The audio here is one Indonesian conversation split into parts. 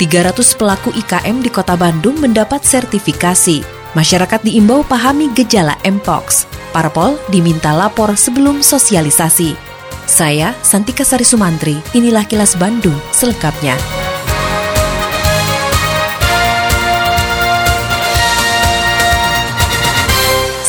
300 pelaku IKM di Kota Bandung mendapat sertifikasi. Masyarakat diimbau pahami gejala Mpox. Parpol diminta lapor sebelum sosialisasi. Saya Santika Sari Sumantri, inilah kilas Bandung selengkapnya.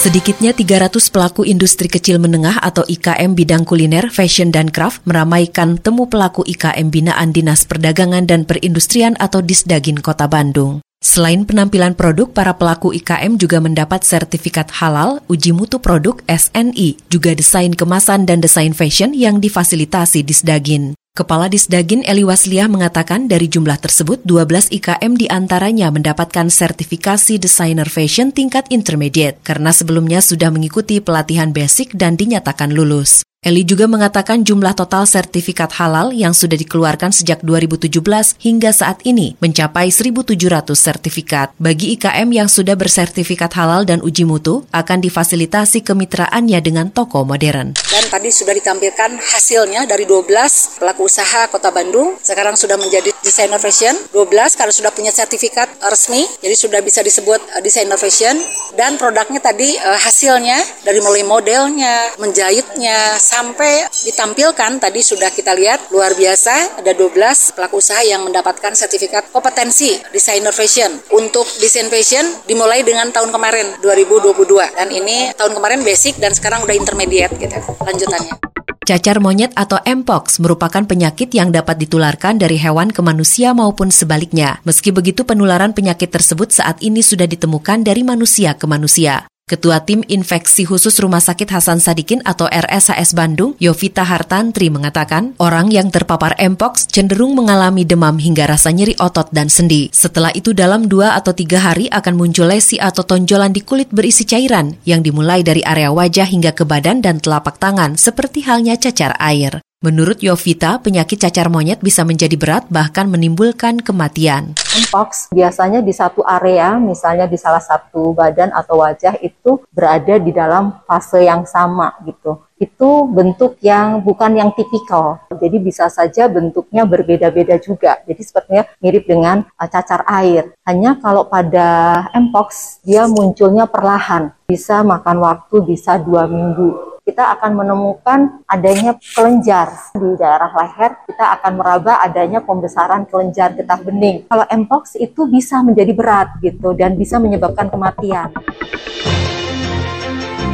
Sedikitnya 300 pelaku industri kecil menengah atau IKM bidang kuliner, fashion, dan craft meramaikan temu pelaku IKM binaan Dinas Perdagangan dan Perindustrian atau Disdagin Kota Bandung. Selain penampilan produk, para pelaku IKM juga mendapat sertifikat halal, uji mutu produk SNI, juga desain kemasan dan desain fashion yang difasilitasi Disdagin. Kepala Disdagin Eli Wasliah mengatakan dari jumlah tersebut 12 IKM di antaranya mendapatkan sertifikasi desainer fashion tingkat intermediate karena sebelumnya sudah mengikuti pelatihan basic dan dinyatakan lulus. Eli juga mengatakan jumlah total sertifikat halal yang sudah dikeluarkan sejak 2017 hingga saat ini mencapai 1.700 sertifikat. Bagi IKM yang sudah bersertifikat halal dan uji mutu, akan difasilitasi kemitraannya dengan toko modern. Dan tadi sudah ditampilkan hasilnya dari 12 pelaku usaha Kota Bandung, sekarang sudah menjadi desainer fashion, 12 karena sudah punya sertifikat resmi, jadi sudah bisa disebut uh, desainer fashion, dan produknya tadi uh, hasilnya dari mulai modelnya, menjahitnya, sampai ditampilkan tadi sudah kita lihat luar biasa ada 12 pelaku usaha yang mendapatkan sertifikat kompetensi desainer fashion untuk desain fashion dimulai dengan tahun kemarin 2022 dan ini tahun kemarin basic dan sekarang udah intermediate gitu lanjutannya. Cacar monyet atau Mpox merupakan penyakit yang dapat ditularkan dari hewan ke manusia maupun sebaliknya. Meski begitu penularan penyakit tersebut saat ini sudah ditemukan dari manusia ke manusia. Ketua Tim Infeksi Khusus Rumah Sakit Hasan Sadikin atau RSHS Bandung, Yovita Hartantri mengatakan, orang yang terpapar Mpox cenderung mengalami demam hingga rasa nyeri otot dan sendi. Setelah itu dalam dua atau tiga hari akan muncul lesi atau tonjolan di kulit berisi cairan yang dimulai dari area wajah hingga ke badan dan telapak tangan seperti halnya cacar air. Menurut Yovita, penyakit cacar monyet bisa menjadi berat bahkan menimbulkan kematian. Mpox biasanya di satu area, misalnya di salah satu badan atau wajah itu berada di dalam fase yang sama gitu. Itu bentuk yang bukan yang tipikal. Jadi bisa saja bentuknya berbeda-beda juga. Jadi sepertinya mirip dengan uh, cacar air. Hanya kalau pada Mpox dia munculnya perlahan. Bisa makan waktu bisa dua minggu kita akan menemukan adanya kelenjar di daerah leher, kita akan meraba adanya pembesaran kelenjar getah bening. Kalau mpox itu bisa menjadi berat gitu dan bisa menyebabkan kematian.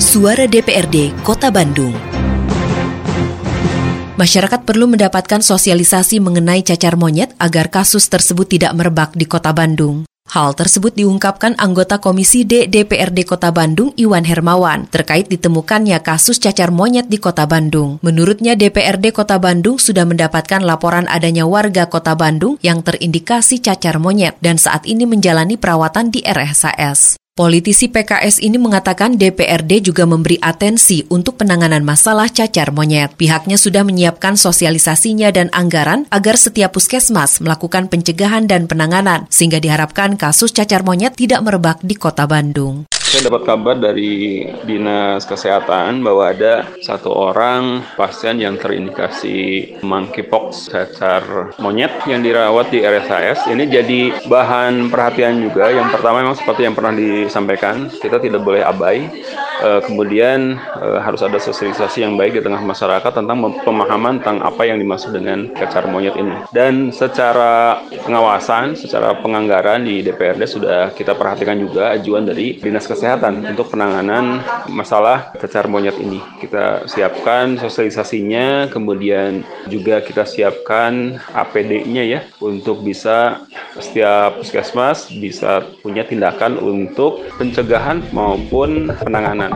Suara DPRD Kota Bandung. Masyarakat perlu mendapatkan sosialisasi mengenai cacar monyet agar kasus tersebut tidak merebak di Kota Bandung. Hal tersebut diungkapkan anggota Komisi D DPRD Kota Bandung Iwan Hermawan terkait ditemukannya kasus cacar monyet di Kota Bandung. Menurutnya DPRD Kota Bandung sudah mendapatkan laporan adanya warga Kota Bandung yang terindikasi cacar monyet dan saat ini menjalani perawatan di RSAS. Politisi PKS ini mengatakan DPRD juga memberi atensi untuk penanganan masalah cacar monyet. Pihaknya sudah menyiapkan sosialisasinya dan anggaran agar setiap puskesmas melakukan pencegahan dan penanganan, sehingga diharapkan kasus cacar monyet tidak merebak di kota Bandung. Saya dapat kabar dari Dinas Kesehatan bahwa ada satu orang pasien yang terindikasi monkeypox cacar monyet yang dirawat di RSAS. Ini jadi bahan perhatian juga. Yang pertama memang seperti yang pernah disampaikan, kita tidak boleh abai. E, kemudian e, harus ada sosialisasi yang baik di tengah masyarakat tentang pemahaman tentang apa yang dimaksud dengan cacar monyet ini. Dan secara pengawasan, secara penganggaran di DPRD sudah kita perhatikan juga ajuan dari Dinas Kesehatan untuk penanganan masalah cacar monyet ini. Kita siapkan sosialisasinya, kemudian juga kita siapkan APD-nya ya untuk bisa setiap puskesmas bisa punya tindakan untuk pencegahan maupun penanganan.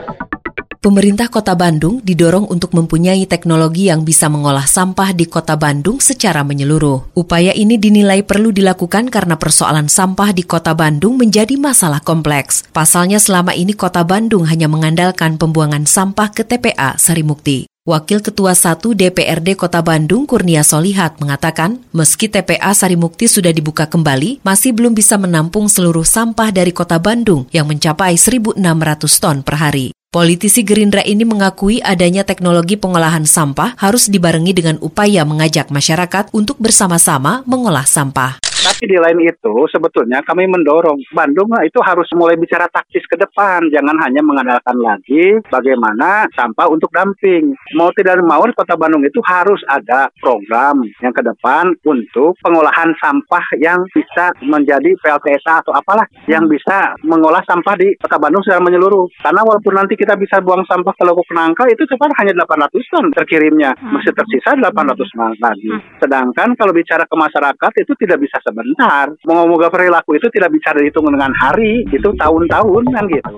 Pemerintah Kota Bandung didorong untuk mempunyai teknologi yang bisa mengolah sampah di Kota Bandung secara menyeluruh. Upaya ini dinilai perlu dilakukan karena persoalan sampah di Kota Bandung menjadi masalah kompleks. Pasalnya selama ini Kota Bandung hanya mengandalkan pembuangan sampah ke TPA Sarimukti. Wakil Ketua 1 DPRD Kota Bandung Kurnia Solihat mengatakan, meski TPA Sarimukti sudah dibuka kembali, masih belum bisa menampung seluruh sampah dari Kota Bandung yang mencapai 1.600 ton per hari. Politisi Gerindra ini mengakui adanya teknologi pengolahan sampah harus dibarengi dengan upaya mengajak masyarakat untuk bersama-sama mengolah sampah. Tapi di lain itu sebetulnya kami mendorong Bandung itu harus mulai bicara taktis ke depan, jangan hanya mengandalkan lagi bagaimana sampah untuk dumping. Mau tidak mau Kota Bandung itu harus ada program yang ke depan untuk pengolahan sampah yang bisa menjadi PLTSA atau apalah yang bisa mengolah sampah di Kota Bandung secara menyeluruh. Karena walaupun nanti kita bisa buang sampah ke Lubuk Nangka itu cepat hanya 800 ton terkirimnya, masih tersisa 800 ton lagi. Sedangkan kalau bicara ke masyarakat itu tidak bisa sebentar. Moga-moga perilaku itu tidak bisa dihitung dengan hari, itu tahun-tahun kan gitu.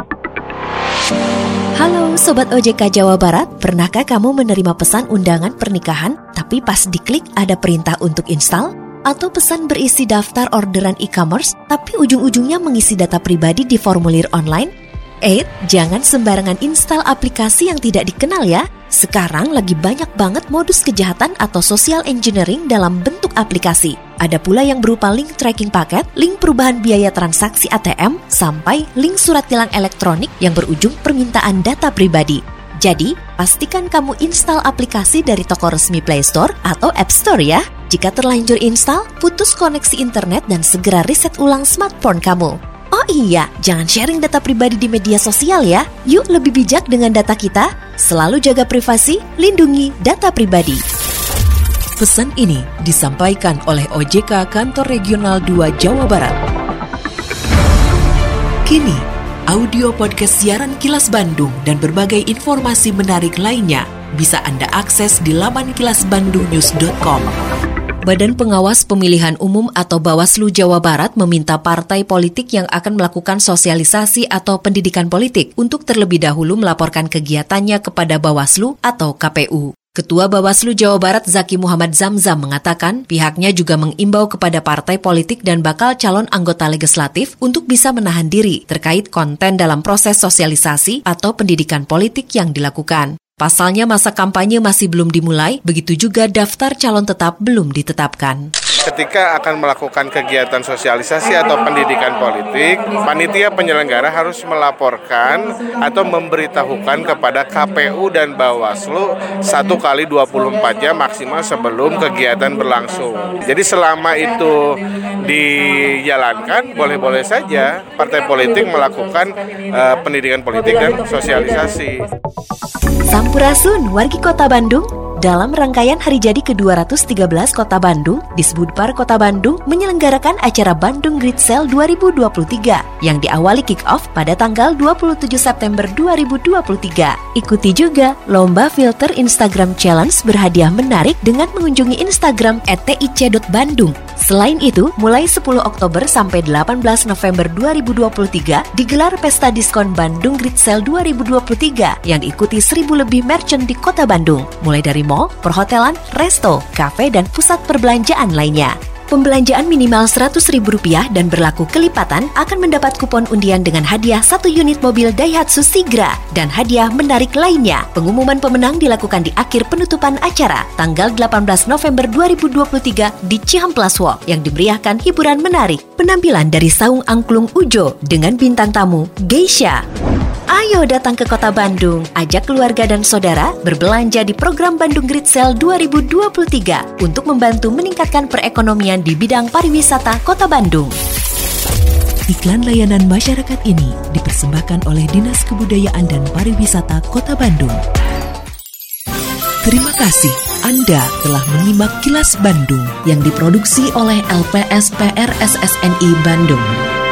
Halo Sobat OJK Jawa Barat, pernahkah kamu menerima pesan undangan pernikahan tapi pas diklik ada perintah untuk install? Atau pesan berisi daftar orderan e-commerce tapi ujung-ujungnya mengisi data pribadi di formulir online? Eh, jangan sembarangan install aplikasi yang tidak dikenal ya. Sekarang lagi banyak banget modus kejahatan atau social engineering dalam bentuk aplikasi. Ada pula yang berupa link tracking paket, link perubahan biaya transaksi ATM, sampai link surat tilang elektronik yang berujung permintaan data pribadi. Jadi, pastikan kamu install aplikasi dari toko resmi Play Store atau App Store ya. Jika terlanjur install, putus koneksi internet dan segera reset ulang smartphone kamu. Oh iya, jangan sharing data pribadi di media sosial ya. Yuk lebih bijak dengan data kita. Selalu jaga privasi, lindungi data pribadi. Pesan ini disampaikan oleh OJK Kantor Regional 2 Jawa Barat. Kini, audio podcast siaran Kilas Bandung dan berbagai informasi menarik lainnya bisa Anda akses di laman kilasbandungnews.com. Badan Pengawas Pemilihan Umum atau Bawaslu Jawa Barat meminta partai politik yang akan melakukan sosialisasi atau pendidikan politik untuk terlebih dahulu melaporkan kegiatannya kepada Bawaslu atau KPU. Ketua Bawaslu Jawa Barat Zaki Muhammad Zamzam mengatakan pihaknya juga mengimbau kepada partai politik dan bakal calon anggota legislatif untuk bisa menahan diri terkait konten dalam proses sosialisasi atau pendidikan politik yang dilakukan. Pasalnya masa kampanye masih belum dimulai, begitu juga daftar calon tetap belum ditetapkan ketika akan melakukan kegiatan sosialisasi atau pendidikan politik, panitia penyelenggara harus melaporkan atau memberitahukan kepada KPU dan Bawaslu satu kali 24 jam maksimal sebelum kegiatan berlangsung. Jadi selama itu dijalankan, boleh-boleh saja partai politik melakukan uh, pendidikan politik dan sosialisasi. Sampurasun, wargi kota Bandung, dalam rangkaian hari jadi ke-213 Kota Bandung, Disbudpar Kota Bandung menyelenggarakan acara Bandung Grid Sale 2023 yang diawali kick-off pada tanggal 27 September 2023. Ikuti juga Lomba Filter Instagram Challenge berhadiah menarik dengan mengunjungi Instagram @tic.bandung. Selain itu, mulai 10 Oktober sampai 18 November 2023 digelar Pesta Diskon Bandung Grid Sale 2023 yang diikuti 1000 lebih merchant di Kota Bandung, mulai dari mall, perhotelan, resto, kafe, dan pusat perbelanjaan lainnya. Pembelanjaan minimal Rp100.000 dan berlaku kelipatan akan mendapat kupon undian dengan hadiah satu unit mobil Daihatsu Sigra dan hadiah menarik lainnya. Pengumuman pemenang dilakukan di akhir penutupan acara tanggal 18 November 2023 di Cihamplas Walk yang diberiakan hiburan menarik. Penampilan dari Saung Angklung Ujo dengan bintang tamu Geisha. Ayo datang ke kota Bandung, ajak keluarga dan saudara berbelanja di program Bandung Grid Sale 2023 untuk membantu meningkatkan perekonomian di bidang pariwisata kota Bandung. Iklan layanan masyarakat ini dipersembahkan oleh Dinas Kebudayaan dan Pariwisata Kota Bandung. Terima kasih Anda telah menyimak kilas Bandung yang diproduksi oleh LPSPR SSNI Bandung.